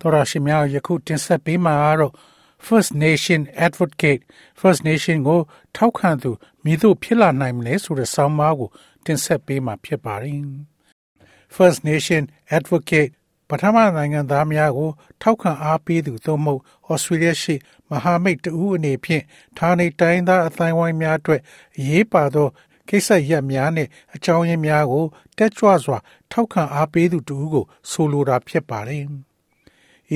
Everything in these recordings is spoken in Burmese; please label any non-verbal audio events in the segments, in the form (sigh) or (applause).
တော်ရရှိမြယခုတင်ဆက်ပေးမှာကတော့ First Nation Advocate First Nation ကိုထောက်ခံသူမိတို့ဖြစ်လာနိုင်မလဲဆိုတဲ့ဆောင်းပါးကိုတင်ဆက်ပေးမှာဖြစ်ပါတယ်။ First Nation Advocate ပထမနိုင်ငံသားများကို ထောက်ခံအားပေးသူသို့မဟုတ်ဩစတြေးလျရှိမဟာမိတ်တဦးအနေဖြင့်ဌာနေတိုင်းသားအတိုင်းဝိုင်းများအတွက်အရေးပါသောကိစ္စရပ်များနဲ့အကြောင်းရင်းများကိုတက်ကြွစွာ ထောက်ခံအားပေးသူတူကိုဆိုလိုတာဖြစ်ပါတယ်။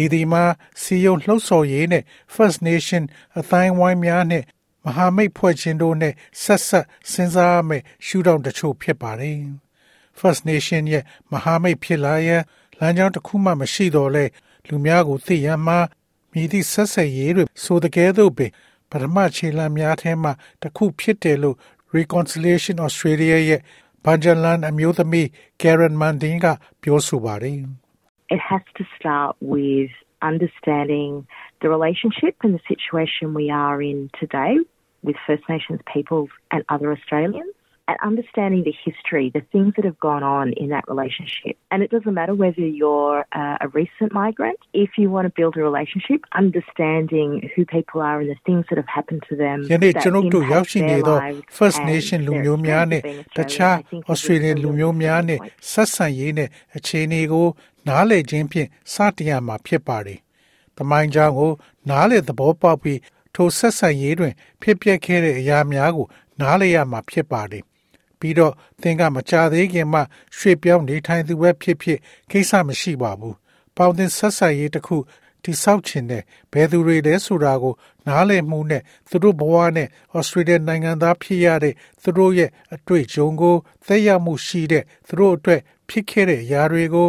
ဤဒီမှာစီယုံလှုပ်ဆော်ရေးနဲ့ First Nation အတိုင်းဝိုင်းများနဲ့မဟာမိတ်ဖွဲ့ခြင်းတို့နဲ့ဆက်ဆက်စဉ်းစားရမယ့်ရှုထောင့်တချို့ဖြစ်ပါတယ်။ First Nation ရဲ့မဟာမိတ်ဖြစ်လာရန်လမ်းကြောင်းတစ်ခုမှမရှိတော့လဲလူများကိုသိရမှာမြည်သည့်ဆက်ဆက်ရေးတွေဆိုတဲ့ကဲ့သို့ပင်ပထမခြေလှမ်းများထဲမှတစ်ခုဖြစ်တယ်လို့ Reconciliation Australia ရဲ့ဘန်ဂျန်လန်အမျိုးသမီး Karen Mandin ကပြောဆိုပါတယ် It has to start with understanding the relationship and the situation we are in today with First Nations peoples and other Australians. and understanding the history, the things that have gone on in that relationship. And it doesn't matter whether you're uh, a recent migrant, if you want to build a relationship, understanding who people are and the things that have happened to them. ယနေ့ကျွန်ုပ်တို့ရောက်ရှိနေသော First Nation လူမျိုးများနဲ့တခြား Australian လူမျိုးများနဲ့ဆက်ဆံရေးနဲ့အခြေအနေကို နားလည်ခြင်းဖြင့်စတင်ရမှာဖြစ်ပါတယ်။တမိုင်းကြောင်းကို နားလည်သဘောပေါက်ပြီးထိုဆက်ဆံရေးတွင် ဖြစ်ပျက်ခဲ့တဲ့အရာများကို နားလည်ရမှာဖြစ်ပါတယ်ပြီးတော့သင်ကမကြသေးခင်မှရွှေ့ပြောင်းနေထိုင်သူပဲဖြစ်ဖြစ်ကိစ္စမရှိပါဘူး။ပေါင်းတင်ဆက်ဆံရေးတစ်ခုတိဆောက်ခြင်းနဲ့ဘယ်သူတွေလဲဆိုတာကို နားလည်မှုနဲ့သူတို့ဘဝနဲ့ဩစတြေးလျနိုင်ငံသားဖြစ်ရတဲ့သူတို့ရဲ့အတွေ့အကြုံကိုသက်ရောက်မှုရှိတဲ့သူတို့အတွက်ဖြစ်ခဲ့တဲ့အရာတွေကို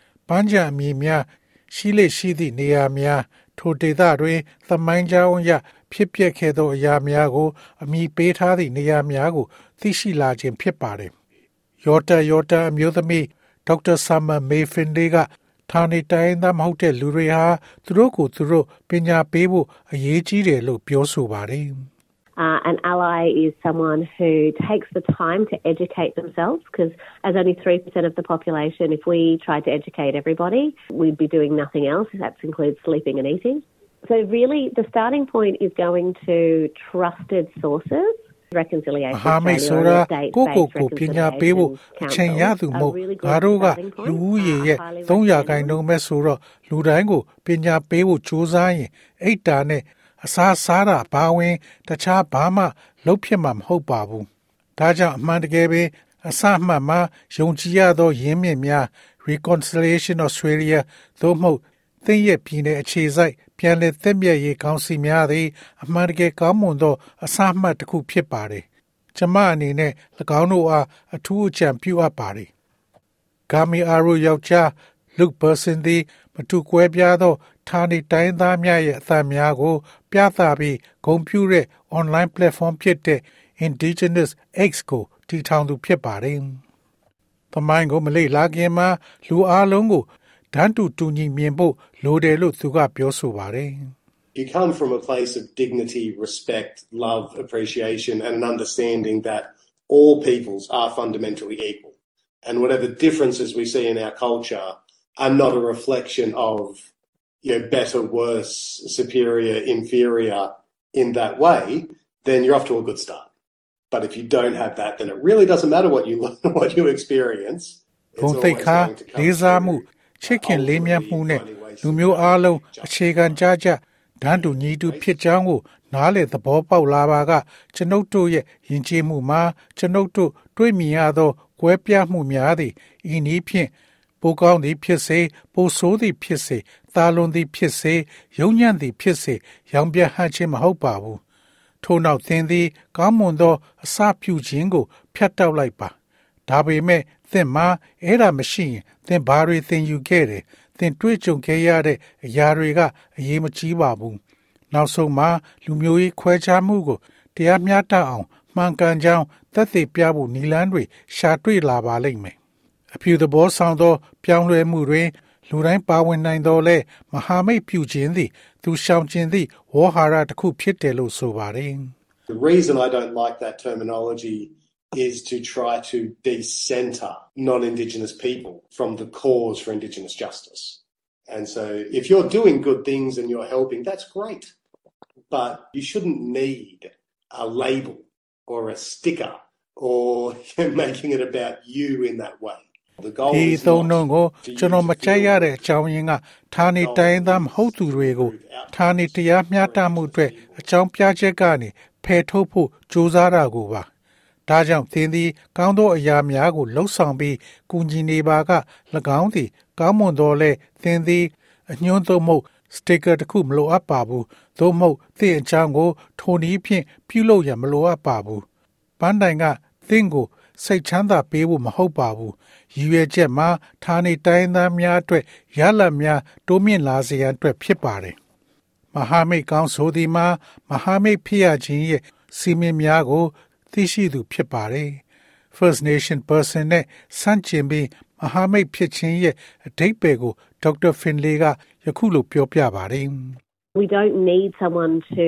ပန်းချံအမည်များရှိလေရှိသည့်နေရာများထိုဒေသတွင်သမိုင်းကြောင်းအရဖြစ်ပျက်ခဲ့သောအရာများကိုအမည်ပေးထားသည့်နေရာများကို သိရှိလာခြင်းဖြစ်ပါတယ်။ယော်တာယော်တာအမျိုးသမီးဒေါက်တာဆာမမေဖင်ဒေကဌာနေတိုင်းသားမဟုတ်တဲ့လူတွေဟာသူတို့ကိုသူတို့ပညာပေးဖို့အရေးကြီးတယ်လို့ပြောဆိုပါတယ်။ Uh, an ally is someone who takes the time to educate themselves because, as only 3% of the population, if we tried to educate everybody, we'd be doing nothing else. That includes sleeping and eating. So, really, the starting point is going to trusted sources. မဟာမိတ်ဆိုတာကိုကိုကိုပညာပေးဖို့အချိန်ရသူမို့ငါတို့ကလူဦးရေရဲ့300ခိုင်နှုန်းပဲဆိုတော့လူတိုင်းကိုပညာပေးဖို့ကြိုးစားရင်အိတ်တာနဲ့ အစားစားတာဘာဝင်တခြားဘာမှလုပ်ဖြစ်မှာမဟုတ်ပါဘူး။ဒါကြောင့်အမှန်တကယ်ပဲအစမှတ်မှာယုံကြည်ရသောရင်းမြစ်များ Reconciliation Australia သို့မဟုတ်သင်ရဲ့ပြည်နယ်အခြေစိုက်ပြန်လည်သင့်မြတ်ရေးကောင်းစီများသည်အမှန်တကယ်ကောင်းမွန်သောအစမှတ်တစ်ခုဖြစ်ပါတယ်။ကျမအနေနဲ့၎င်းတို့အားအထူးအကြံပြုအပ်ပါတယ်။ဂါမီအာရိုယောက်ျား Luke Person သည်မတူကွဲပြားသောဌာနေတိုင်းသားများရဲ့အသံများကို ပြသပြီးဂုဏ်ပြုတဲ့ online platform ဖြစ်တဲ့ Indigenous X ကိုတည်ထောင်သူဖြစ်ပါတယ်။သမိုင်းကိုမလေ့လာခင်မှာလူအလုံးကိုဓာတ်တူတူညီမြင်ဖို့လိုတယ်လို့သူကပြောဆိုပါတယ်။ You come from a place of dignity, respect, love, appreciation, and an understanding that all peoples are fundamentally equal. And whatever differences we see in our culture are not a reflection of you know, better, worse, superior, inferior in that way, then you're off to a good start. But if you don't have that, then it really doesn't matter what you what you experience. ဂုံသိက္ခာလေးစားမှုချစ်ခင်လေးမြတ်မှုနဲ့လူမျိုးအလုံးအခြေခံကြကြဓာတ်တူညီတူဖြစ်ကြောင်းကိုနားလေသဘောပေါက်လာပါကကျွန်ုပ်တို့ရဲ့ယဉ်ကျေးမှုမှာကျွန်ုပ်တို့တွေ့မြင်ရသောကွဲပြားမှုများသည့်ဤနည်းဖြင့် ပိုကောင်းသည်ဖြစ်စေပိုဆိုးသည်ဖြစ်စေသာလွန်သည်ဖြစ်စေယုံညံ့သည်ဖြစ်စေရောင်ပြဟန့်ခြင်းမဟုတ်ပါဘူးထို့နောက်သင်သည် ကောင်းမွန်သောအစပြုခြင်းကိုဖျက်တောက်လိုက်ပါဒါပေမဲ့သင်မှာအဲ့ဒါမရှိရင်သင်ဘာတွေသင်ယူခဲ့တယ်သင်တွေ့ကြုံခဲ့ရတဲ့အရာတွေကအရေးမကြီးပါဘူးနောက်ဆုံးမှာလူမျိုးရေးခွဲခြားမှုကိုတရားမျှတအောင်မှန်ကန်ကြောင်းသက်သေပြဖို့နီလန်းတွေရှာတွေ့လာပါလိမ့်မယ် အဖြူသဘောဆောင်သောပြောင်းလဲမှုတွင်လူတိုင်းပါဝင်နိုင်တော်လဲမဟာမိတ်ပြုခြင်းသည်သူရှောင်ခြင်းသည်ဝေါ်ဟာရတစ်ခုဖြစ်တယ်လို့ဆိုပါတယ် The reason I don't like that terminology is to try to decenter non-Indigenous people from the cause for Indigenous justice. And so if you're doing good things and you're helping, that's great. But you shouldn't need a label or a sticker or (laughs) making it about you in that way. ဒီသုံးလုံးကိုကျွန်တော်မကြိုက်ရတဲ့အကြောင်းရင်းကဌာနေတိုင်းသားမဟုတ်သူတွေကိုဌာနေတရားမျှတမှုအတွက်အကြောင်းပြချက်ကနေဖယ်ထုတ်ဖို့ကြိုးစားတာကိုပါဒါကြောင့်သင်သည် ကောင်းသောအရာများကိုလှုပ်ဆောင်ပြီးကူညီနေပါက၎င်းသည် ကောင်းမွန်သောလဲသင်သည်အညွှန်းသို့မဟုတ်စတစ်ကာတစ်ခုမလိုအပ်ပါဘူးသို့မဟုတ်သင်အကြောင်းကို ထိုနည်းဖြင့်ပြုလုပ်ရန်မလိုအပ်ပါဘူးပန်းတိုင်ကသင်ကို စိတ်ချမ်းသာပေးဖို့မဟုတ်ပါဘူးရည်ရွယ်ချက်မှာဌာနေတိုင်းသားများအတွက်ရလဒ်များတိုးမြင့်လာစေရန်အတွက်ဖြစ်ပါတယ်မဟာမိတ်ကောင်းဆိုသည်မှာမဟာမိတ်ဖြစ်ရခြင်းရဲ့စီမင်းများကို သိရှိသူဖြစ်ပါတယ် First Nation person နဲ့ဆန့်ကျင်ပြီးမဟာမိတ်ဖြစ်ခြင်းရဲ့အဓိပ္ပာယ်ကိုဒေါက်တာဖင်လေကယခုလိုပြောပြပါတယ် We don't need someone to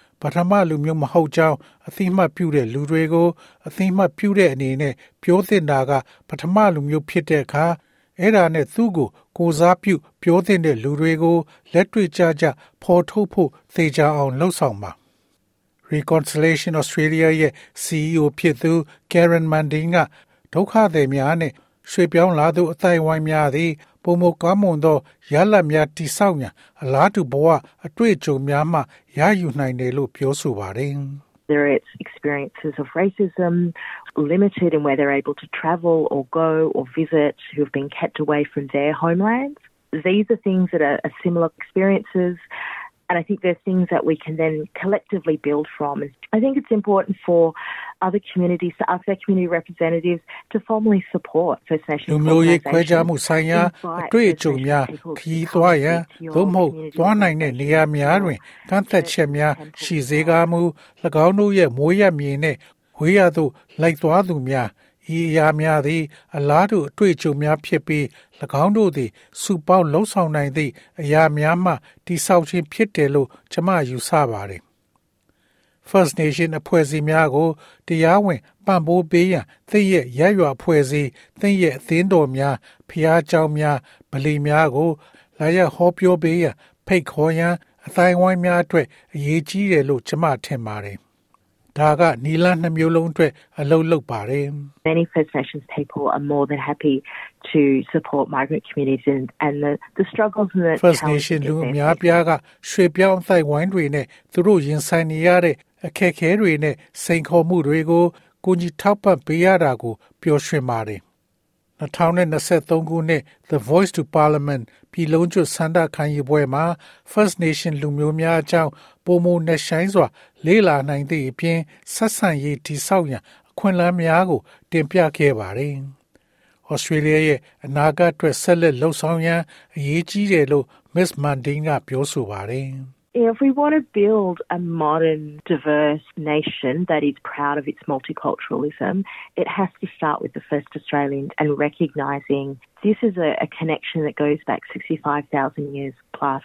ပထမလူမျိုးမဟုတ်ကြောင်းအသိမှတ်ပြုတဲ့လူတွေကိုအသိမှတ်ပြုတဲ့အနေနဲ့ပြောသင့်တာက ပထမလူမျိုးဖြစ်တဲ့အခါအဲ့ဒါနဲ့သူ့ကိုကိုစားပြု ပြောသင့်တဲ့လူတွေကိုလက်တွေ့ကြကြဖော်ထုတ်ဖို့သေချာအောင်လှုံ့ဆော်ပါ Reconciliation Australia ရဲ့ CEO ဖြစ်သူ Karen Manding ကဒုက္ခသည်များနဲ့ ရွှေပြောင်းလာသူအသိုက်ဝိုင်းများသည်ပုံမကောင်းမွန်သောရလတ်များတိဆောက်ရန်အလားတူဘဝအတွေ့အကြုံများမှရယူနိုင်တယ်လို့ပြောဆိုပါတယ် There are experiences of racism, limited in where they're able to travel or go or visit, who have been kept away from their homelands. These are things that are, are similar experiences. And I think there's things that we can then collectively build from. I think it's important for other communities to ask their community representatives to formally support First Nations လူမျိုးရေးခွဲခြားမှုဆိုင်ရာအတွေ့အကြုံများခီးသွားရန်သို့မဟုတ်သွားနိုင်တဲ့နေရာများတွင်ကန့်သက်ချက်များရှိစေကားမူ၎င်းတို့ရဲ့မိုးရမြေနှင့်ဝေးရသို့လိုက်သွားသူများ ဤအရာများသည် အလားတူအတွေ့အကြုံများဖြစ်ပြီး၎င်းတို့သည်စုပေါင်းလှုံ့ဆော်နိုင်သည့်အရာများမှတိဆောက်ခြင်းဖြစ်တယ်လို့ကျွန်မယူဆပါတယ် First Nation အဖွဲ့အစည်းများကိုတရားဝင်ပံ့ပိုးပေးရန်သင်ရဲ့ရရွာအဖွဲ့အစည်းသင်ရဲ့အသင်းတော်များဖျားเจ้าများဗလီများကိုလာရဟောပြောပေးရန်ဖိတ်ခေါ်ရန်အတိုင်းဝိုင်းများအတွက်အရေးကြီးတယ်လို့ကျွန်မထင်ပါတယ် ဒါကနီလနှမျိုးလုံးအတွက်အလုပ်လုပ်ပါတယ် Many First Nations people are more than happy to support migrant communities and, and the, the struggles and the First Nation လူအများပြားကရွှေပြောင်းအသိုက်ဝိုင်းတွေနဲ့သူတို့ရင်ဆိုင်နေရတဲ့အခက်အခဲတွေနဲ့စိန်ခေါ်မှုတွေကိုကိုကြီးထောက်ပံ့ပေးရတာကိုပျော်ရွှင်ပါတယ်2023ခုနှစ် The Voice to Parliament ပြည်လုံးကျွတ်စန္ဒခံယူပွဲမှာ First Nation လူမျိုးများအကြောင်း ပုံမနဲ့ဆိုင်စွာ လေးလာနိုင်သည့်အပြင်ဆက်ဆံရေးတိဆောက်ရန်အခွင့်အလမ်းများကို တင်ပြခဲ့ပါတယ်။ Australia ရဲ့အနာဂတ်အတွက်ဆက်လက်လှုပ်ဆောင်ရန်အရေးကြီးတယ်လို့ Miss Mundine ကပြောဆိုပါတယ်။ If we want to build a modern, diverse nation that is proud of its multiculturalism, it has to start with the first Australians and recognising this is a, a, connection that goes back 65,000 years plus.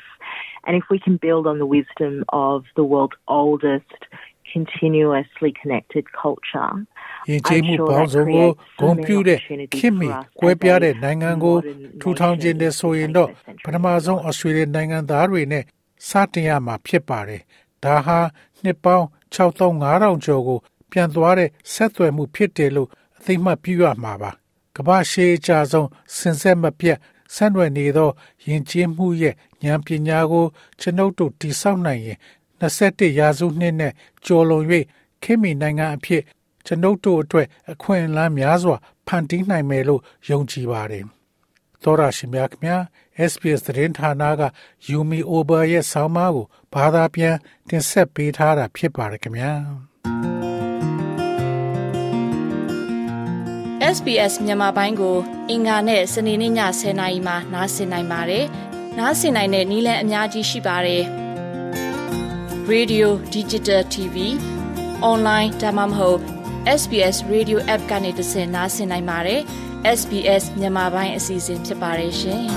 And if we can build on the wisdom of the world's oldest continuously connected culture, ယဉ်ကျေးမှုပေါင်းစုံကိုဂုဏ်ပြုတဲ့ခင်မီကွဲပြားတဲ့နိုင်ငံကိုထူထောင်ခြင်းတဲ့ဆိုရင်တော့ပထမဆုံးဩစတြေးလျနိုင်ငံသားတွေနဲ့ စတင်ရမှာဖြစ်ပါတယ်။ဒါဟာနှစ်ပေါင်း6500ကျော်ကိုပြန်သွားတဲ့ဆက်သွယ်မှုဖြစ်တယ်လို့အသိမှတ်ပြုရမှာပါ။ကမ္ဘာရှေးအကြဆုံးစင်ဆက်မပြတ်ဆန့်ွယ်နေသောယဉ်ကျေးမှုရဲ့ဉာဏ်ပညာကိုကျွန်ုပ်တို့တိဆောက်နိုင်ရင်21ရာစုနှစ်နဲ့ကျော်လွန်၍ခေတ်မီနိုင်ငံအဖြစ်ကျွန်ုပ်တို့အတွက်အခွင့်အလမ်းများစွာဖန်တီးနိုင်မယ်လို့ယုံကြည်ပါတယ်။သောရရှိမြခင် SPS သတင်းဌာနက Yumi Ober ရဲ့ဆောင်းပါးကိုဘာသာပြန်တင်ဆက်ပေးထားတာဖြစ်ပါတယ်ခင်ဗျာ။ SBS မြန်မာပိုင်းကို အင်ကာနဲ့စနေနေ့ည10:00နာရီမှနားဆင်နိုင်ပါတယ်။နားဆင်နိုင်တဲ့နည်းလမ်းအများကြီးရှိပါတယ်။ Radio Digital TV online ဒါမှမဟုတ် SBS Radio App ကနေတဆင့်နားဆင်နိုင်ပါတယ်။ SBS မြန်မာပိုင်းအစီအစဉ်ဖြစ်ပါတယ်ရှင်။